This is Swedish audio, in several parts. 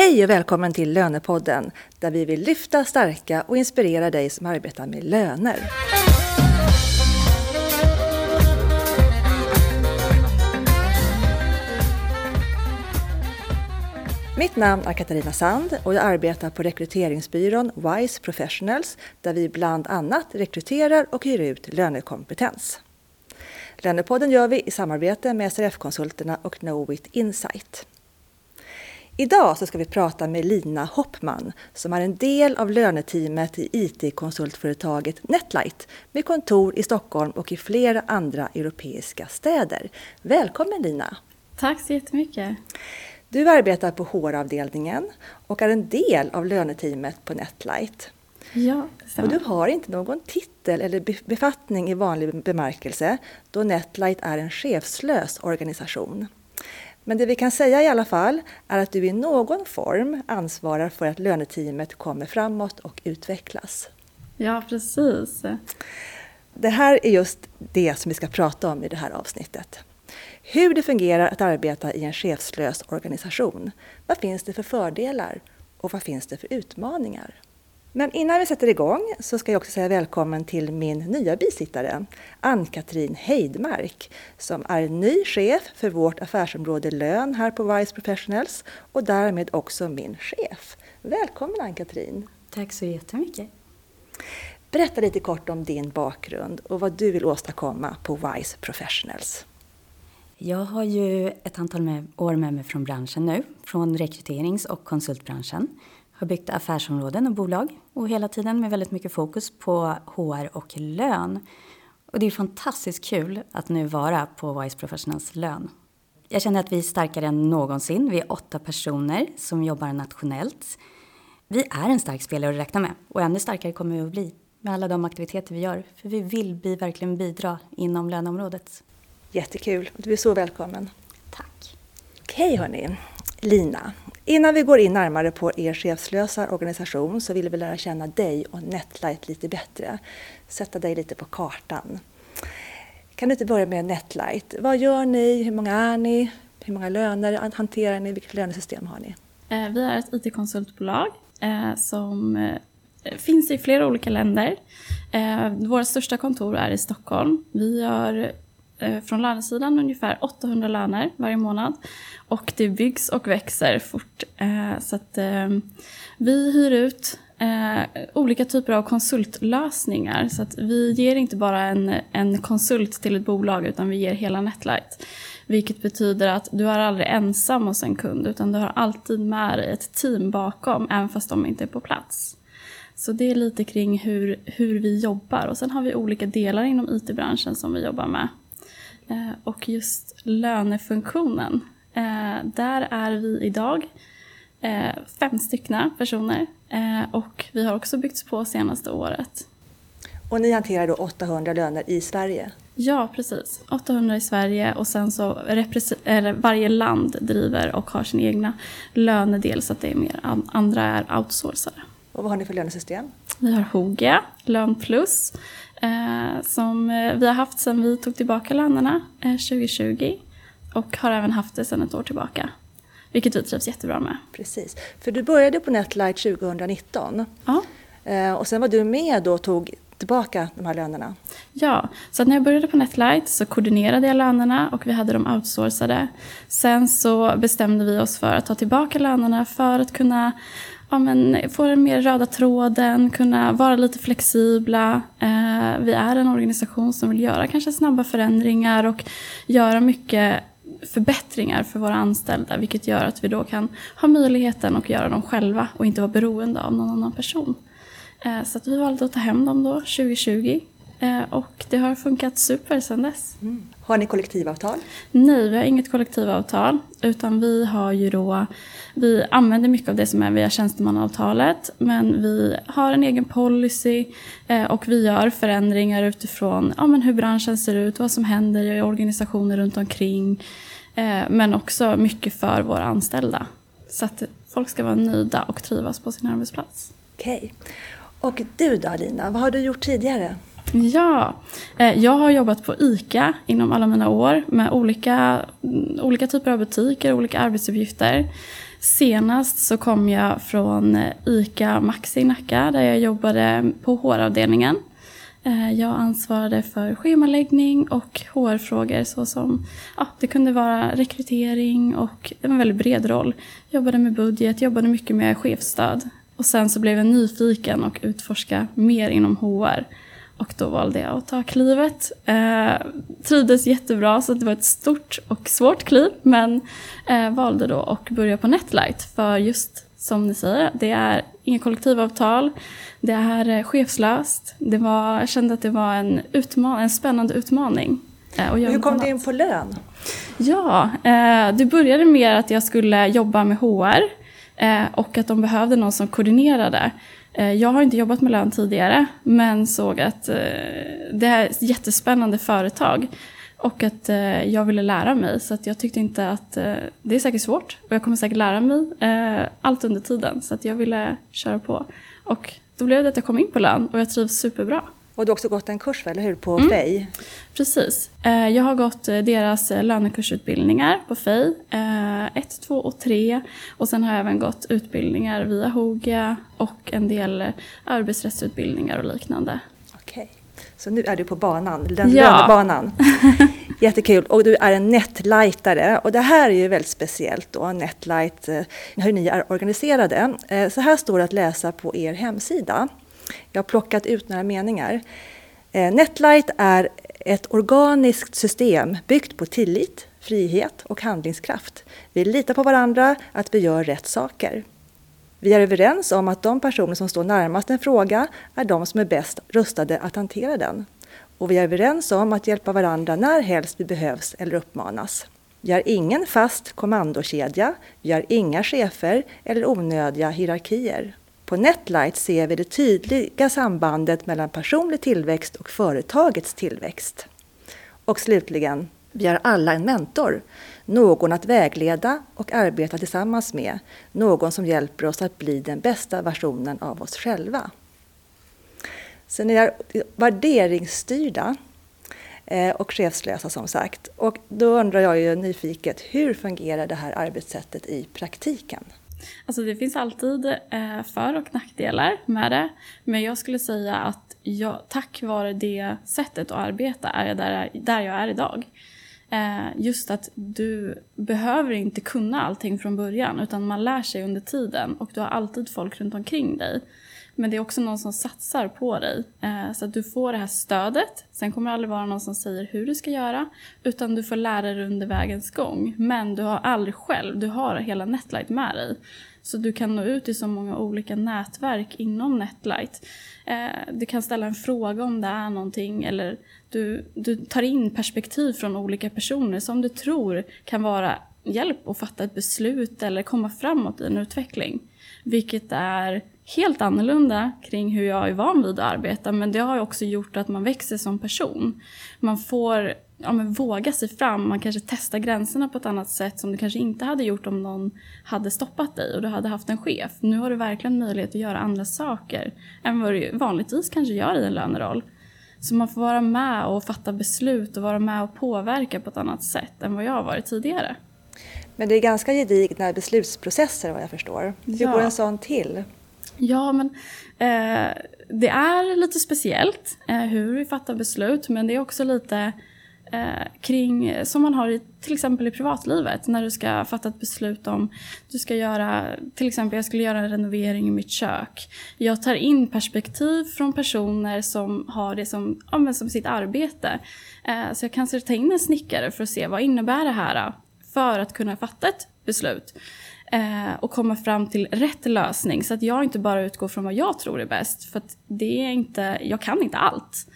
Hej och välkommen till Lönepodden där vi vill lyfta, stärka och inspirera dig som arbetar med löner. Mitt namn är Katarina Sand och jag arbetar på rekryteringsbyrån WISE Professionals där vi bland annat rekryterar och hyr ut lönekompetens. Lönepodden gör vi i samarbete med SRF-konsulterna och Knowit Insight. Idag så ska vi prata med Lina Hoppman som är en del av löneteamet i IT-konsultföretaget Netlight med kontor i Stockholm och i flera andra europeiska städer. Välkommen Lina! Tack så jättemycket! Du arbetar på HR-avdelningen och är en del av löneteamet på Netlight. Ja, och du har inte någon titel eller befattning i vanlig bemärkelse då Netlight är en chefslös organisation. Men det vi kan säga i alla fall är att du i någon form ansvarar för att löneteamet kommer framåt och utvecklas. Ja, precis. Det här är just det som vi ska prata om i det här avsnittet. Hur det fungerar att arbeta i en chefslös organisation. Vad finns det för fördelar och vad finns det för utmaningar? Men innan vi sätter igång så ska jag också säga välkommen till min nya bisittare, Ann-Katrin Heidmark, som är ny chef för vårt affärsområde lön här på Wise Professionals och därmed också min chef. Välkommen Ann-Katrin! Tack så jättemycket! Berätta lite kort om din bakgrund och vad du vill åstadkomma på Wise Professionals. Jag har ju ett antal med, år med mig från branschen nu, från rekryterings och konsultbranschen har byggt affärsområden och bolag och hela tiden med väldigt mycket fokus på HR och lön. Och det är fantastiskt kul att nu vara på Wise Professionals lön. Jag känner att vi är starkare än någonsin. Vi är åtta personer som jobbar nationellt. Vi är en stark spelare att räkna med och ännu starkare kommer vi att bli med alla de aktiviteter vi gör. För vi vill vi verkligen bidra inom löneområdet. Jättekul. Du är så välkommen. Tack. Okej hörni. Lina, innan vi går in närmare på er chefslösa organisation så vill vi lära känna dig och Netlight lite bättre. Sätta dig lite på kartan. Kan du inte börja med Netlight? Vad gör ni? Hur många är ni? Hur många löner hanterar ni? Vilket lönesystem har ni? Eh, vi är ett IT-konsultbolag eh, som eh, finns i flera olika länder. Våra största kontor är i Stockholm. Vi gör Eh, från lönesidan ungefär 800 löner varje månad. Och det byggs och växer fort. Eh, så att eh, vi hyr ut olika typer av konsultlösningar. Så att vi ger inte bara en, en konsult till ett bolag utan vi ger hela Netlight. Vilket betyder att du är aldrig ensam hos en kund utan du har alltid med dig ett team bakom även fast de inte är på plats. Så det är lite kring hur, hur vi jobbar och sen har vi olika delar inom IT-branschen som vi jobbar med. Eh, och just lönefunktionen, eh, där är vi idag eh, fem styckna personer och vi har också byggts på senaste året. Och ni hanterar då 800 löner i Sverige? Ja, precis. 800 i Sverige och sen så varje land driver och har sin egna lönedel så att det är mer andra är outsourcade. Och vad har ni för lönesystem? Vi har Hogia, Lön Plus, eh, som eh, vi har haft sedan vi tog tillbaka lönerna eh, 2020 och har även haft det sedan ett år tillbaka. Vilket vi trivs jättebra med. Precis, för du började på Netlight 2019 ja. Eh, och sen var du med då och tog tillbaka de här lönerna? Ja, så när jag började på Netlight så koordinerade jag lönerna och vi hade dem outsourcade. Sen så bestämde vi oss för att ta tillbaka lönerna för att kunna ja, men, få den mer röda tråden, kunna vara lite flexibla. Eh, vi är en organisation som vill göra kanske snabba förändringar och göra mycket förbättringar för våra anställda vilket gör att vi då kan ha möjligheten att göra dem själva och inte vara beroende av någon annan person. Eh, så att vi valde att ta hem dem då 2020 och det har funkat super sedan dess. Mm. Har ni kollektivavtal? Nej, vi har inget kollektivavtal. Utan vi har ju då, vi använder mycket av det som är via tjänstemannaavtalet. Men vi har en egen policy eh, och vi gör förändringar utifrån ja, men hur branschen ser ut, vad som händer i organisationer runt omkring. Eh, men också mycket för våra anställda. Så att folk ska vara nöjda och trivas på sin arbetsplats. Okej. Okay. Och du då Alina, vad har du gjort tidigare? Ja, eh, jag har jobbat på ICA inom alla mina år med olika, mm, olika typer av butiker, olika arbetsuppgifter. Senast så kom jag från eh, ICA Maxi Nacka där jag jobbade på HR-avdelningen. Eh, jag ansvarade för schemaläggning och HR-frågor såsom ja, det kunde vara rekrytering och det var en väldigt bred roll. Jobbade med budget, jobbade mycket med chefsstöd. Och sen så blev jag nyfiken och utforska mer inom HR. Och då valde jag att ta klivet. Eh, trivdes jättebra så det var ett stort och svårt kliv. Men eh, valde då att börja på Netlight. För just som ni säger, det är inga kollektivavtal. Det är eh, chefslöst. Det var, jag kände att det var en, utman en spännande utmaning. Eh, Hur kom du in på lön? Ja, eh, det började med att jag skulle jobba med HR eh, och att de behövde någon som koordinerade. Eh, jag har inte jobbat med lön tidigare men såg att eh, det är ett jättespännande företag och att eh, jag ville lära mig. Så att jag tyckte inte att det är säkert svårt och jag kommer säkert lära mig allt under tiden. Så att jag ville köra på. Och då blev det att jag kom in på lön och jag trivs superbra. Och du har också gått en kurs, eller hur, på mm. FEI? Precis. Eh, jag har gått eh, deras eh, lönekursutbildningar på FEI, 1, 2 och 3. Och sen har jag även gått utbildningar via Hogia och en del arbetsrättsutbildningar och liknande. Okej, så nu är du på banan, den ja. lönebanan. Jättekul. Och du är en netlightare. Och det här är ju väldigt speciellt då, netlight, hur ni är organiserade. Så här står det att läsa på er hemsida. Jag har plockat ut några meningar. Eh, Netlight är ett organiskt system byggt på tillit, frihet och handlingskraft. Vi litar på varandra, att vi gör rätt saker. Vi är överens om att de personer som står närmast en fråga är de som är bäst rustade att hantera den. Och vi är överens om att hjälpa varandra när helst vi behövs eller uppmanas. Vi har ingen fast kommandokedja, vi har inga chefer eller onödiga hierarkier. På Netlight ser vi det tydliga sambandet mellan personlig tillväxt och företagets tillväxt. Och slutligen, vi har alla en mentor, någon att vägleda och arbeta tillsammans med, någon som hjälper oss att bli den bästa versionen av oss själva. Så ni är värderingsstyrda eh, och chefslösa som sagt. Och då undrar jag ju nyfiket, hur fungerar det här arbetssättet i praktiken? Alltså det finns alltid eh, för och nackdelar med det. Men jag skulle säga att jag, tack vare det sättet att arbeta är jag där, där jag är idag. Eh, just att du behöver inte kunna allting från början utan man lär sig under tiden och du har alltid folk runt omkring dig. Men det är också någon som satsar på dig. Eh, så att du får det här stödet. Sen kommer det aldrig vara någon som säger hur du ska göra. Utan du får lära dig under vägens gång. Men du har aldrig själv, du har hela Netlight med dig. Så du kan nå ut i så många olika nätverk inom Netlight. Eh, du kan ställa en fråga om det är någonting eller du, du tar in perspektiv från olika personer som du tror kan vara hjälp att fatta ett beslut eller komma framåt i en utveckling. Vilket är helt annorlunda kring hur jag är van vid att arbeta men det har också gjort att man växer som person. Man får ja, men våga sig fram, man kanske testar gränserna på ett annat sätt som du kanske inte hade gjort om någon hade stoppat dig och du hade haft en chef. Nu har du verkligen möjlighet att göra andra saker än vad du vanligtvis kanske gör i en löneroll. Så man får vara med och fatta beslut och vara med och påverka på ett annat sätt än vad jag har varit tidigare. Men det är ganska gedigna beslutsprocesser vad jag förstår. Hur ja. går en sån till? Ja, men eh, det är lite speciellt eh, hur vi fattar beslut, men det är också lite eh, kring, som man har i, till exempel i privatlivet, när du ska fatta ett beslut om, du ska göra, till exempel jag skulle göra en renovering i mitt kök. Jag tar in perspektiv från personer som har det som, ja, som sitt arbete. Eh, så jag kanske tar in en snickare för att se vad innebär det här eh, för att kunna fatta ett beslut eh, och komma fram till rätt lösning. Så att jag inte bara utgår från vad jag tror är bäst. För att det är inte, jag kan inte allt.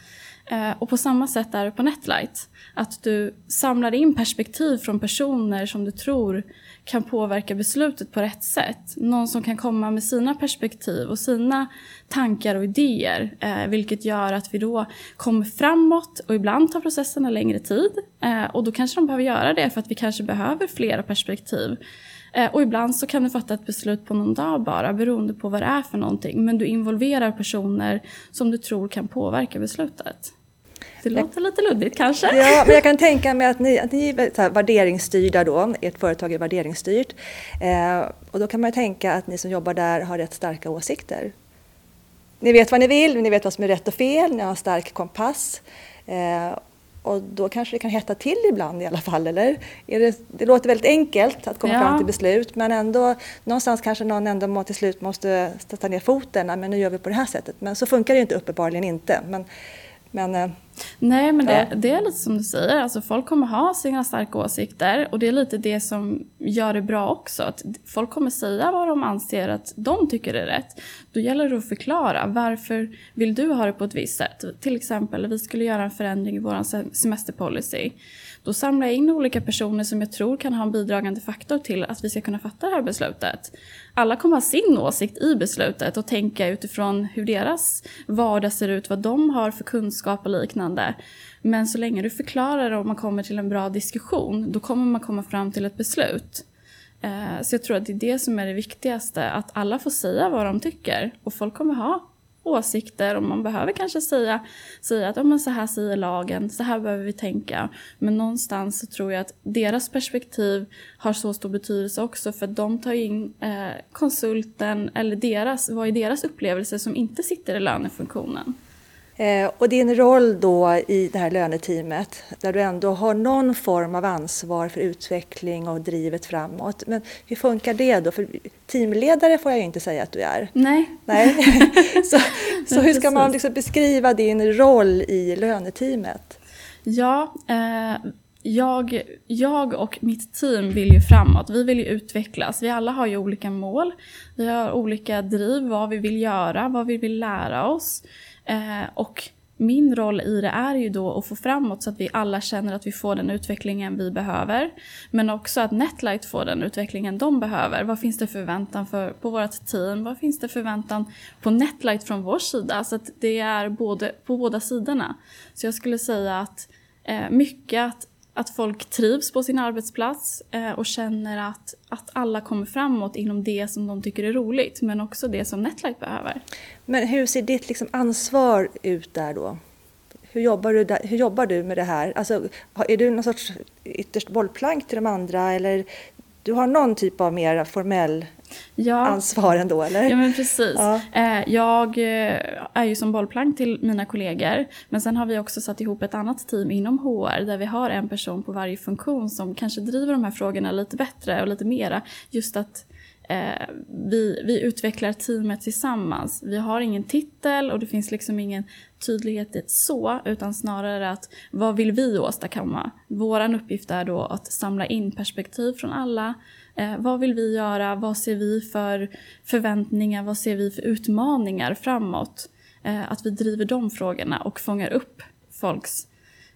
Eh, och på samma sätt är det på Netlight. Att du samlar in perspektiv från personer som du tror kan påverka beslutet på rätt sätt. Någon som kan komma med sina perspektiv och sina tankar och idéer. Eh, vilket gör att vi då kommer framåt och ibland tar processerna längre tid. Eh, och då kanske de behöver göra det för att vi kanske behöver flera perspektiv. Eh, och ibland så kan du fatta ett beslut på någon dag bara beroende på vad det är för någonting. Men du involverar personer som du tror kan påverka beslutet. Det låter lite luddigt kanske. Ja, men jag kan tänka mig att ni, att ni är så här värderingsstyrda då, ert företag är värderingsstyrt. Eh, och då kan man tänka att ni som jobbar där har rätt starka åsikter. Ni vet vad ni vill, ni vet vad som är rätt och fel, ni har en stark kompass. Eh, och då kanske det kan hetta till ibland i alla fall, eller? Det, det, låter väldigt enkelt att komma ja. fram till beslut, men ändå någonstans kanske någon ändå till slut måste sätta ner foten, men nu gör vi på det här sättet. Men så funkar det inte uppenbarligen inte. Men, men, eh, Nej, men det, ja. det, är lite som du säger. Alltså, folk kommer ha sina starka åsikter och det är lite det som gör det bra också. Att folk kommer säga vad de anser att de tycker är rätt. Då gäller det att förklara varför vill du ha det på ett visst sätt. Till exempel, vi skulle göra en förändring i vår semesterpolicy. Då samlar jag in olika personer som jag tror kan ha en bidragande faktor till att vi ska kunna fatta det här beslutet. Alla kommer ha sin åsikt i beslutet och tänka utifrån hur deras vardag ser ut, vad de har för kunskap och liknande. Men så länge du förklarar och man kommer till en bra diskussion, då kommer man komma fram till ett beslut. Eh, så jag tror att det är det som är det viktigaste, att alla får säga vad de tycker. Och folk kommer ha åsikter och man behöver kanske säga, säga att ja, men så här säger lagen, så här behöver vi tänka. Men någonstans så tror jag att deras perspektiv har så stor betydelse också för att de tar in eh, konsulten eller deras, vad är deras upplevelse som inte sitter i lönefunktionen. Eh, och din roll då i det här löneteamet, där du ändå har någon form av ansvar för utveckling och drivet framåt. Men hur funkar det då? För teamledare får jag ju inte säga att du är. Nej. Nej. så, så hur ska man liksom beskriva din roll i löneteamet? Ja, eh, jag, jag och mitt team vill ju framåt. Vi vill ju utvecklas. Vi alla har ju olika mål. Vi har olika driv, vad vi vill göra, vad vi vill lära oss. Eh, och min roll i det är ju då att få framåt så att vi alla känner att vi får den utvecklingen vi behöver. Men också att Netlight får den utvecklingen de behöver. Vad finns det förväntan för, på vårt team? Vad finns det förväntan på Netlight från vår sida? Så att det är både, på båda sidorna. Så jag skulle säga att eh, mycket att att folk trivs på sin arbetsplats eh, och känner att, att alla kommer framåt inom det som de tycker är roligt, men också det som Netlight behöver. Men hur ser ditt liksom ansvar ut där då? Hur jobbar, du där, hur jobbar du med det här? Alltså, är du någon sorts ytterst bollplank till de andra eller du har någon typ av mer formell ja. ansvar ändå, eller? Ja, men precis. Ja. Eh, jag eh, är ju som bollplank till mina kollegor, men sen har vi också satt ihop ett annat team inom HR där vi har en person på varje funktion som kanske driver de här frågorna lite bättre och lite mera. Just att eh, vi, vi utvecklar teamet tillsammans. Vi har ingen titel och det finns liksom ingen tydlighet i så, utan snarare att vad vill vi åstadkomma? Vår uppgift är då att samla in perspektiv från alla. Eh, vad vill vi göra? Vad ser vi för förväntningar? Vad ser vi för utmaningar framåt? Eh, att vi driver de frågorna och fångar upp folks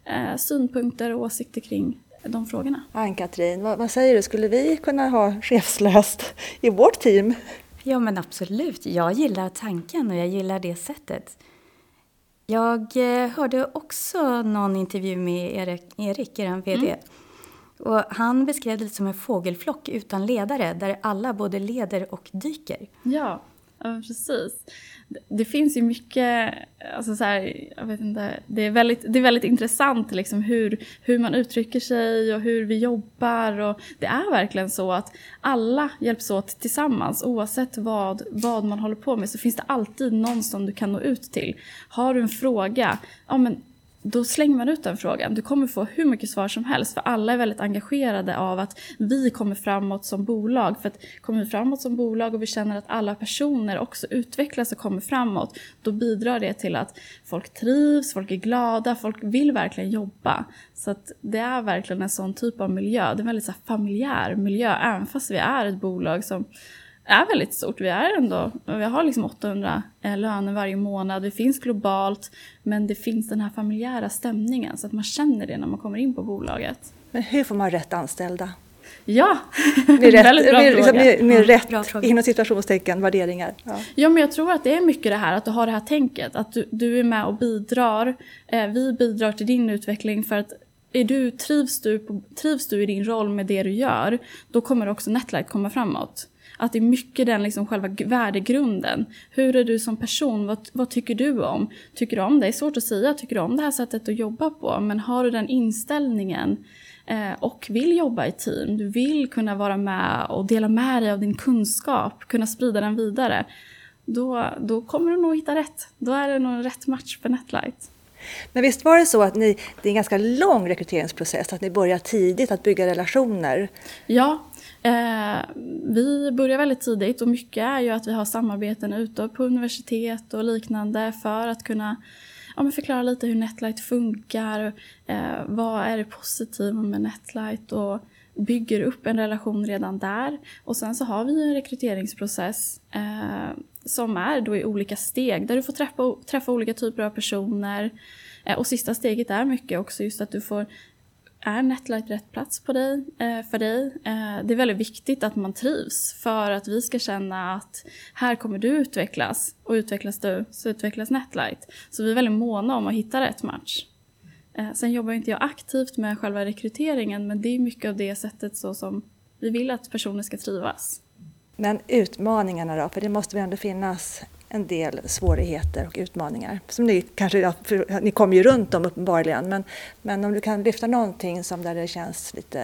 eh, synpunkter och åsikter kring de frågorna. Ann-Katrin, vad, vad, säger du, skulle vi kunna ha chefslöst i vårt team? Ja men absolut, jag gillar tanken och jag gillar det sättet. Jag eh, hörde också någon intervju med Erik, Erik er VD. Mm. Och han beskrev det som en fågelflock utan ledare, där alla både leder och dyker. Ja, ja precis det finns ju mycket, alltså så här, jag vet inte, det är väldigt, det är väldigt intressant liksom hur, hur man uttrycker sig och hur vi jobbar. Och det är verkligen så att alla hjälps åt tillsammans. Oavsett vad, vad man håller på med så finns det alltid någon som du kan nå ut till. Har du en fråga, ja men då slänger man ut den frågan. Du kommer få hur mycket svar som helst för alla är väldigt engagerade av att vi kommer framåt som bolag. För att kommer vi framåt som bolag och vi känner att alla personer också utvecklas och kommer framåt, då bidrar det till att folk trivs, folk är glada, folk vill verkligen jobba. Så att det är verkligen en sån typ av miljö. Det är en väldigt så familjär miljö, även fast vi är ett bolag som är väldigt stort. Vi är ändå, vi har liksom 800 eh, löner varje månad. Vi finns globalt, men det finns den här familjära stämningen så att man känner det när man kommer in på bolaget. Men hur får man rätt anställda? Ja, med rätt, väldigt bra med, liksom, fråga. Med, med rätt, fråga. inom situationstecken, värderingar. Ja. ja, men jag tror att det är mycket det här att du har det här tänket. Att du, du är med och bidrar. Eh, vi bidrar till din utveckling för att är du, trivs, du på, trivs du i din roll med det du gör, då kommer också Netlight komma framåt. Att det är mycket den liksom själva värdegrunden. Hur är du som person? Vad, vad tycker du om? Tycker du om det? Det är svårt att säga. Tycker du om det här sättet att jobba på? Men har du den inställningen eh, och vill jobba i team, du vill kunna vara med och dela med dig av din kunskap, kunna sprida den vidare. Då, då kommer du nog hitta rätt. Då är det nog rätt match för Netlight. Men visst var det så att ni, det är en ganska lång rekryteringsprocess, att ni börjar tidigt att bygga relationer? Ja, eh, vi börjar väldigt tidigt och mycket är ju att vi har samarbeten ute på universitet och liknande för att kunna ja, men förklara lite hur Netlight funkar, eh, vad är det positiva med Netlight och bygger upp en relation redan där. Och sen så har vi en rekryteringsprocess eh, som är då i olika steg där du får träffa, träffa olika typer av personer. Eh, och sista steget är mycket också just att du får är Netlight rätt plats på dig, eh, för dig? Eh, det är väldigt viktigt att man trivs för att vi ska känna att här kommer du utvecklas och utvecklas du så utvecklas Netlight. Så vi är väldigt måna om att hitta rätt match. Eh, sen jobbar inte jag aktivt med själva rekryteringen men det är mycket av det sättet så som vi vill att personer ska trivas. Men utmaningarna då? För det måste väl ändå finnas en del svårigheter och utmaningar. Som ni kanske, ni kommer ju runt dem uppenbarligen, men, men om du kan lyfta någonting som där det känns lite,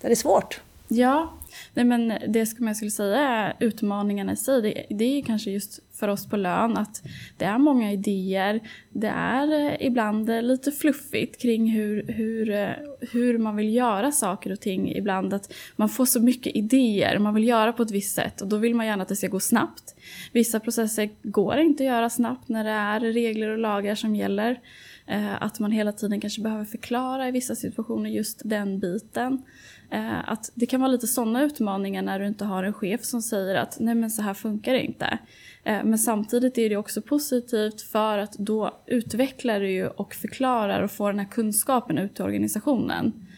där det är svårt? Ja, nej men det som jag skulle säga är utmaningarna i sig. Det, det är kanske just för oss på lön att det är många idéer. Det är eh, ibland eh, lite fluffigt kring hur, hur, eh, hur man vill göra saker och ting. Ibland att man får så mycket idéer, man vill göra på ett visst sätt och då vill man gärna att det ska gå snabbt. Vissa processer går inte att göra snabbt när det är regler och lagar som gäller. Eh, att man hela tiden kanske behöver förklara i vissa situationer just den biten. Eh, att det kan vara lite sådana utmaningar när du inte har en chef som säger att nej men så här funkar det inte. Eh, men samtidigt är det också positivt för att då utvecklar du ju och förklarar och får den här kunskapen ut till organisationen.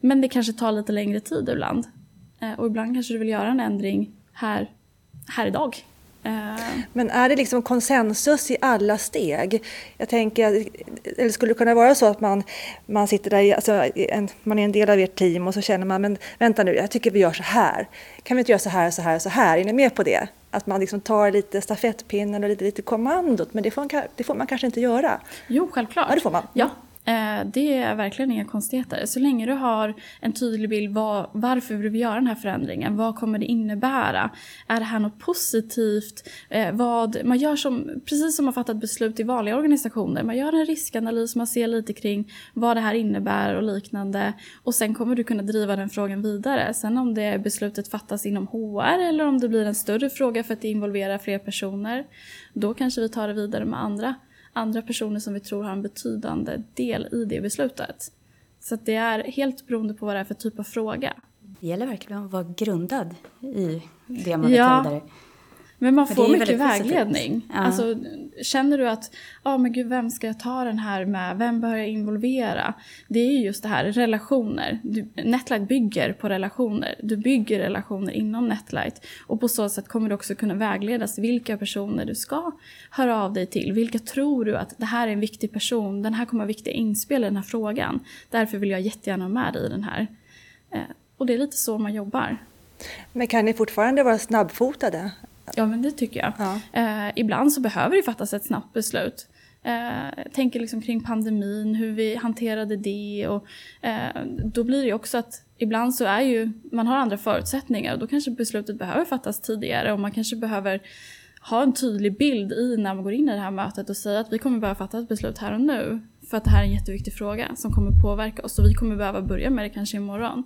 Men det kanske tar lite längre tid ibland. Eh, och ibland kanske du vill göra en ändring här, här idag. Eh, Men är det liksom konsensus i alla steg? Jag tänker, eller skulle det kunna vara så att man, man sitter där, alltså, en, man är en del av ert team och så känner man, men vänta nu, jag tycker vi gör så här. Kan vi inte göra så här, så här, så här? Är ni med på det? Att man liksom tar lite stafettpinnen och lite, lite kommandot, men det får, man, det får man kanske inte göra? Jo, självklart. Ja, det får man. Ja, Eh, det är verkligen inga konstigheter. Så länge du har en tydlig bild var, varför vill vi göra den här förändringen? Vad kommer det innebära? Är det här något positivt? Eh, vad, man gör som, precis som man fattat beslut i vanliga organisationer. Man gör en riskanalys, man ser lite kring vad det här innebär och liknande. Och sen kommer du kunna driva den frågan vidare. Sen om det beslutet fattas inom HR eller om det blir en större fråga för att det involverar fler personer. Då kanske vi tar det vidare med andra andra personer som vi tror har en betydande del i det beslutet. Så det är helt beroende på vad det är för typ av fråga. Det gäller verkligen att vara grundad i det man ja. vidare. Men man får mycket vägledning. Ja. Alltså, känner du att, ja oh, men gud vem ska jag ta den här med, vem bör jag involvera? Det är ju just det här, relationer. Du, Netlight bygger på relationer. Du bygger relationer inom Netlight. Och på så sätt kommer du också kunna vägledas vilka personer du ska höra av dig till. Vilka tror du att det här är en viktig person, den här kommer ha viktiga inspel i den här frågan. Därför vill jag jättegärna ha med dig i den här. Eh, och det är lite så man jobbar. Men kan ni fortfarande vara snabbfotade? Ja, men det tycker jag. Ja. Eh, ibland så behöver det fattas ett snabbt beslut. Eh, tänker liksom kring pandemin, hur vi hanterade det. Och, eh, då blir det också att ibland så är ju, man har andra förutsättningar och då kanske beslutet behöver fattas tidigare och man kanske behöver ha en tydlig bild i när man går in i det här mötet och säga att vi kommer behöva fatta ett beslut här och nu. För att det här är en jätteviktig fråga som kommer påverka oss och vi kommer behöva börja med det kanske imorgon.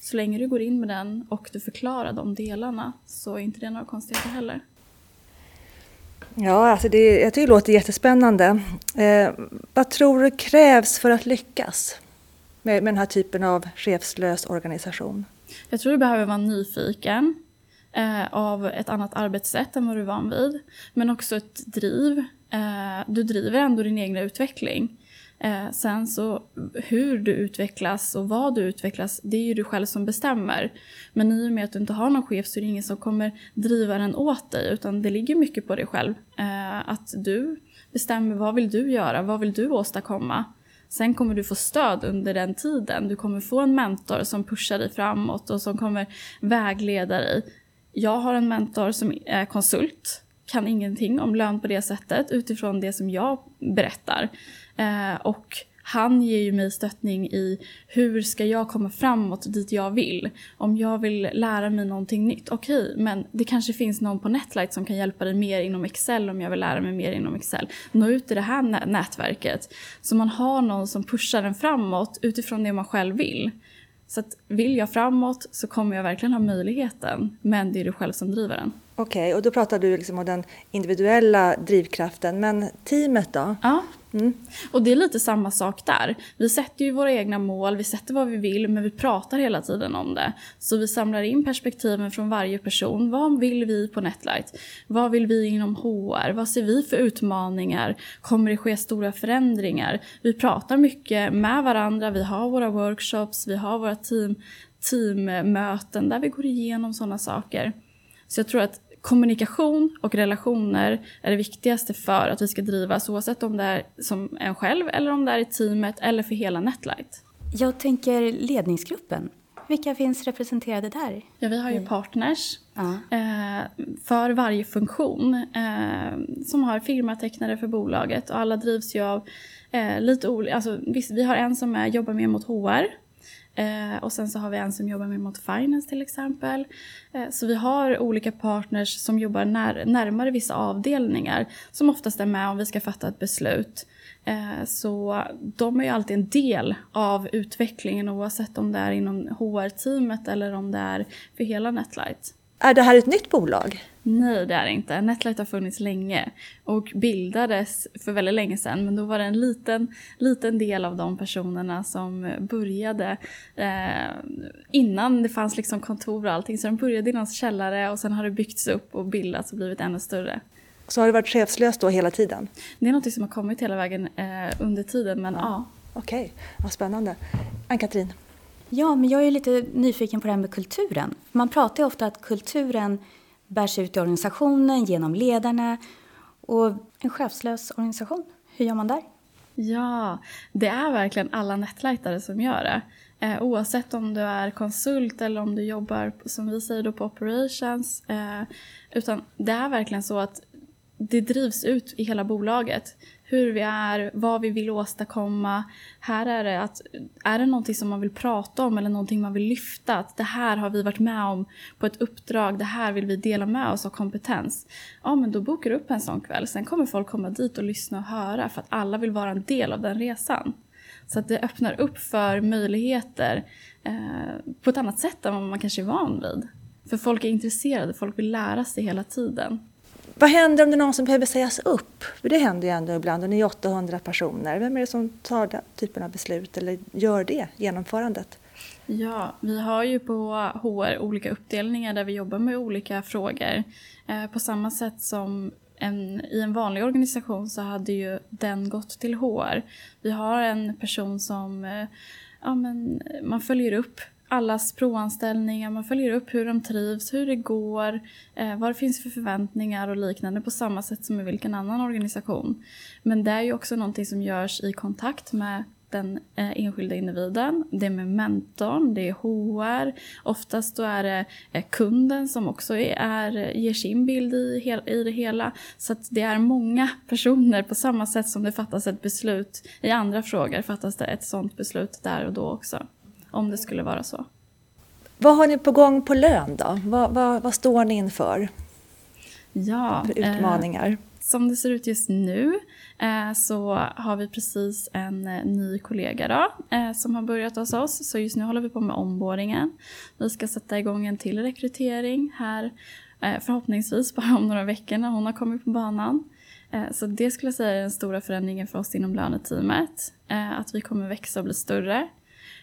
Så länge du går in med den och du förklarar de delarna så är inte det några konstigheter heller. Ja, alltså det, jag tycker det låter jättespännande. Eh, vad tror du krävs för att lyckas med, med den här typen av chefslös organisation? Jag tror du behöver vara nyfiken eh, av ett annat arbetssätt än vad du är van vid. Men också ett driv. Eh, du driver ändå din egna utveckling. Eh, sen så hur du utvecklas och vad du utvecklas, det är ju du själv som bestämmer. Men i och med att du inte har någon chef så är det ingen som kommer driva den åt dig utan det ligger mycket på dig själv. Eh, att du bestämmer vad vill du göra, vad vill du åstadkomma. Sen kommer du få stöd under den tiden. Du kommer få en mentor som pushar dig framåt och som kommer vägleda dig jag har en mentor som är konsult, kan ingenting om lön på det sättet utifrån det som jag berättar. Eh, och han ger ju mig stöttning i hur ska jag komma framåt dit jag vill. Om jag vill lära mig någonting nytt, okej, okay, men det kanske finns någon på Netlight som kan hjälpa dig mer inom Excel om jag vill lära mig mer inom Excel. Nå ut i det här nätverket. Så man har någon som pushar en framåt utifrån det man själv vill. Så att vill jag framåt så kommer jag verkligen ha möjligheten, men det är du själv som driver den. Okej, okay, och då pratar du liksom om den individuella drivkraften, men teamet då? Ja, mm. och det är lite samma sak där. Vi sätter ju våra egna mål, vi sätter vad vi vill, men vi pratar hela tiden om det. Så vi samlar in perspektiven från varje person. Vad vill vi på Netlight? Vad vill vi inom HR? Vad ser vi för utmaningar? Kommer det ske stora förändringar? Vi pratar mycket med varandra, vi har våra workshops, vi har våra team, teammöten där vi går igenom sådana saker. Så jag tror att kommunikation och relationer är det viktigaste för att vi ska drivas oavsett om det är som en själv eller om det är i teamet eller för hela Netlight. Jag tänker ledningsgruppen. Vilka finns representerade där? Ja, vi har ju partners ja. eh, för varje funktion eh, som har firmatecknare för bolaget och alla drivs ju av eh, lite olika, alltså, vi har en som är, jobbar mer mot HR Eh, och sen så har vi en som jobbar med mot finance till exempel. Eh, så vi har olika partners som jobbar när, närmare vissa avdelningar som oftast är med om vi ska fatta ett beslut. Eh, så de är ju alltid en del av utvecklingen oavsett om det är inom HR-teamet eller om det är för hela Netlight. Är det här ett nytt bolag? Nej, det är det inte. Netlight har funnits länge och bildades för väldigt länge sedan. Men då var det en liten, liten del av de personerna som började eh, innan det fanns liksom kontor och allting. Så de började i någons källare och sen har det byggts upp och bildats och blivit ännu större. Så har det varit chefslöst då hela tiden? Det är något som har kommit hela vägen eh, under tiden, men ja. ja. Okej, okay. vad spännande. Ann-Katrin? Ja, men jag är lite nyfiken på det här med kulturen. Man pratar ju ofta att kulturen bärs ut i organisationen genom ledarna. Och en chefslös organisation, hur gör man där? Ja, det är verkligen alla nätlightare som gör det. Eh, oavsett om du är konsult eller om du jobbar som vi säger då på operations. Eh, utan det är verkligen så att det drivs ut i hela bolaget hur vi är, vad vi vill åstadkomma. Här är det att, är det någonting som man vill prata om eller någonting man vill lyfta, att det här har vi varit med om på ett uppdrag, det här vill vi dela med oss av kompetens. Ja, men då bokar du upp en sån kväll. Sen kommer folk komma dit och lyssna och höra för att alla vill vara en del av den resan. Så att det öppnar upp för möjligheter eh, på ett annat sätt än vad man kanske är van vid. För folk är intresserade, folk vill lära sig hela tiden. Vad händer om det är någon som behöver sägas upp? För det händer ju ändå ibland och ni är 800 personer. Vem är det som tar den typen av beslut eller gör det, genomförandet? Ja, vi har ju på HR olika uppdelningar där vi jobbar med olika frågor. Eh, på samma sätt som en, i en vanlig organisation så hade ju den gått till HR. Vi har en person som eh, ja, men man följer upp allas provanställningar, man följer upp hur de trivs, hur det går, eh, vad det finns för förväntningar och liknande på samma sätt som i vilken annan organisation. Men det är ju också någonting som görs i kontakt med den eh, enskilda individen, det är med mentorn, det är HR, oftast då är det eh, kunden som också är, ger sin bild i, hel, i det hela. Så att det är många personer på samma sätt som det fattas ett beslut i andra frågor fattas det ett sådant beslut där och då också om det skulle vara så. Vad har ni på gång på lön då? Vad, vad, vad står ni inför? Ja, för utmaningar? Eh, som det ser ut just nu eh, så har vi precis en eh, ny kollega då, eh, som har börjat hos oss. Så just nu håller vi på med omboardingen. Vi ska sätta igång en till rekrytering här eh, förhoppningsvis bara om några veckor när hon har kommit på banan. Eh, så det skulle jag säga är den stora förändringen för oss inom löneteamet. Att vi kommer växa och bli större.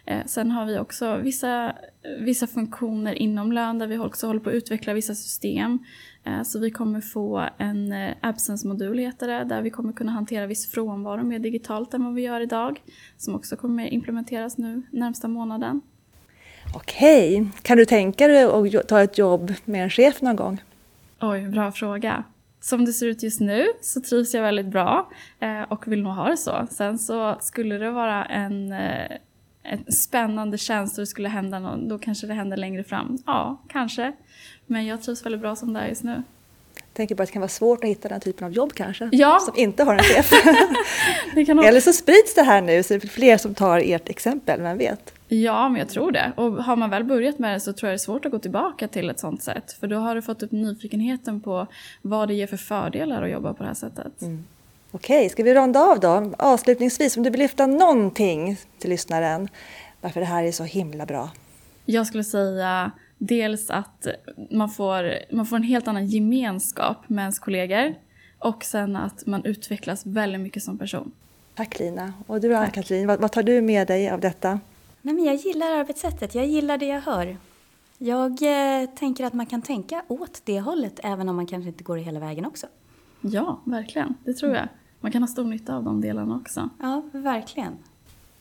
Eh, sen har vi också vissa, vissa funktioner inom lön där vi också håller på att utveckla vissa system. Eh, så vi kommer få en eh, absence-modul heter det, där vi kommer kunna hantera viss frånvaro mer digitalt än vad vi gör idag. Som också kommer implementeras nu närmsta månaden. Okej, kan du tänka dig att ta ett jobb med en chef någon gång? Oj, bra fråga. Som det ser ut just nu så trivs jag väldigt bra och vill nog ha det så. Sen så skulle det vara en en spännande tjänst och det skulle hända någon, då kanske det händer längre fram. Ja, kanske. Men jag trivs väldigt bra som det är just nu. Jag tänker bara att det kan vara svårt att hitta den typen av jobb kanske. Ja. Som inte har en chef. Eller så sprids det här nu så det är fler som tar ert exempel, vem vet? Ja, men jag tror det. Och har man väl börjat med det så tror jag det är svårt att gå tillbaka till ett sånt sätt. För då har du fått upp nyfikenheten på vad det ger för fördelar att jobba på det här sättet. Mm. Okej, ska vi runda av då? Avslutningsvis, om du vill lyfta någonting till lyssnaren, varför det här är så himla bra. Jag skulle säga dels att man får, man får en helt annan gemenskap med ens kollegor. Och sen att man utvecklas väldigt mycket som person. Tack Lina. Och du Ann-Katrin, vad, vad tar du med dig av detta? Nej, men jag gillar arbetssättet, jag gillar det jag hör. Jag eh, tänker att man kan tänka åt det hållet även om man kanske inte går hela vägen också. Ja, verkligen. Det tror jag. Man kan ha stor nytta av de delarna också. Ja, verkligen.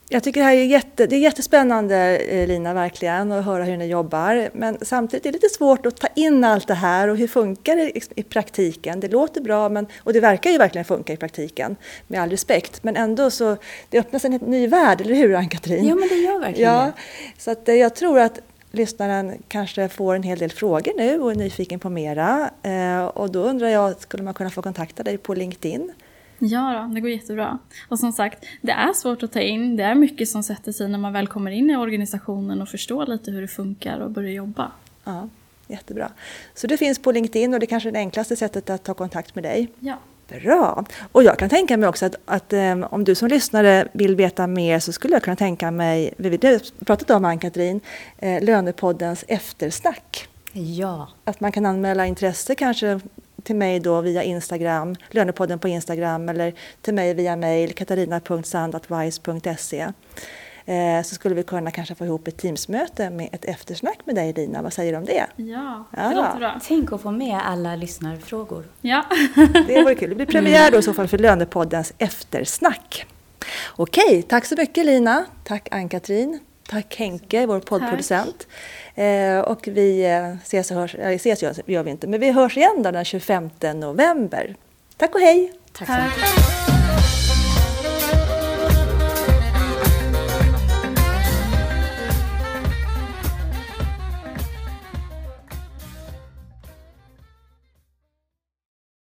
Jag tycker det här är, jätte, det är jättespännande eh, Lina, verkligen, att höra hur ni jobbar. Men samtidigt är det lite svårt att ta in allt det här och hur funkar det i praktiken? Det låter bra men, och det verkar ju verkligen funka i praktiken, med all respekt. Men ändå så, det öppnas en helt ny värld, eller hur Ann-Katrin? Jo, men det gör verkligen ja. Så att eh, jag tror att lyssnaren kanske får en hel del frågor nu och är nyfiken på mera. Eh, och då undrar jag, skulle man kunna få kontakta dig på LinkedIn? Ja, det går jättebra. Och som sagt, det är svårt att ta in. Det är mycket som sätter sig när man väl kommer in i organisationen och förstår lite hur det funkar och börjar jobba. Ja, jättebra. Så det finns på LinkedIn och det är kanske är det enklaste sättet att ta kontakt med dig. Ja. Bra! Och jag kan tänka mig också att, att um, om du som lyssnare vill veta mer så skulle jag kunna tänka mig, vi har pratat om Ann-Katrin, eh, Lönepoddens eftersnack. Ja. Att man kan anmäla intresse kanske till mig då via Instagram, Lönepodden på Instagram eller till mig via mail katarina.sand.wise.se eh, så skulle vi kunna kanske få ihop ett Teamsmöte med ett eftersnack med dig Lina. Vad säger du om det? Ja, det Ja. låter bra. Tänk att få med alla lyssnarfrågor. Ja. Det vore kul. Det blir premiär då i så fall för Lönepoddens eftersnack. Okej, tack så mycket Lina. Tack Ann-Katrin. Tack Henke, vår poddproducent. Eh, och vi eh, ses och hörs, eller ses gör gör vi inte, men vi hörs igen då den 25 november. Tack och hej! Tack så mycket. Tack.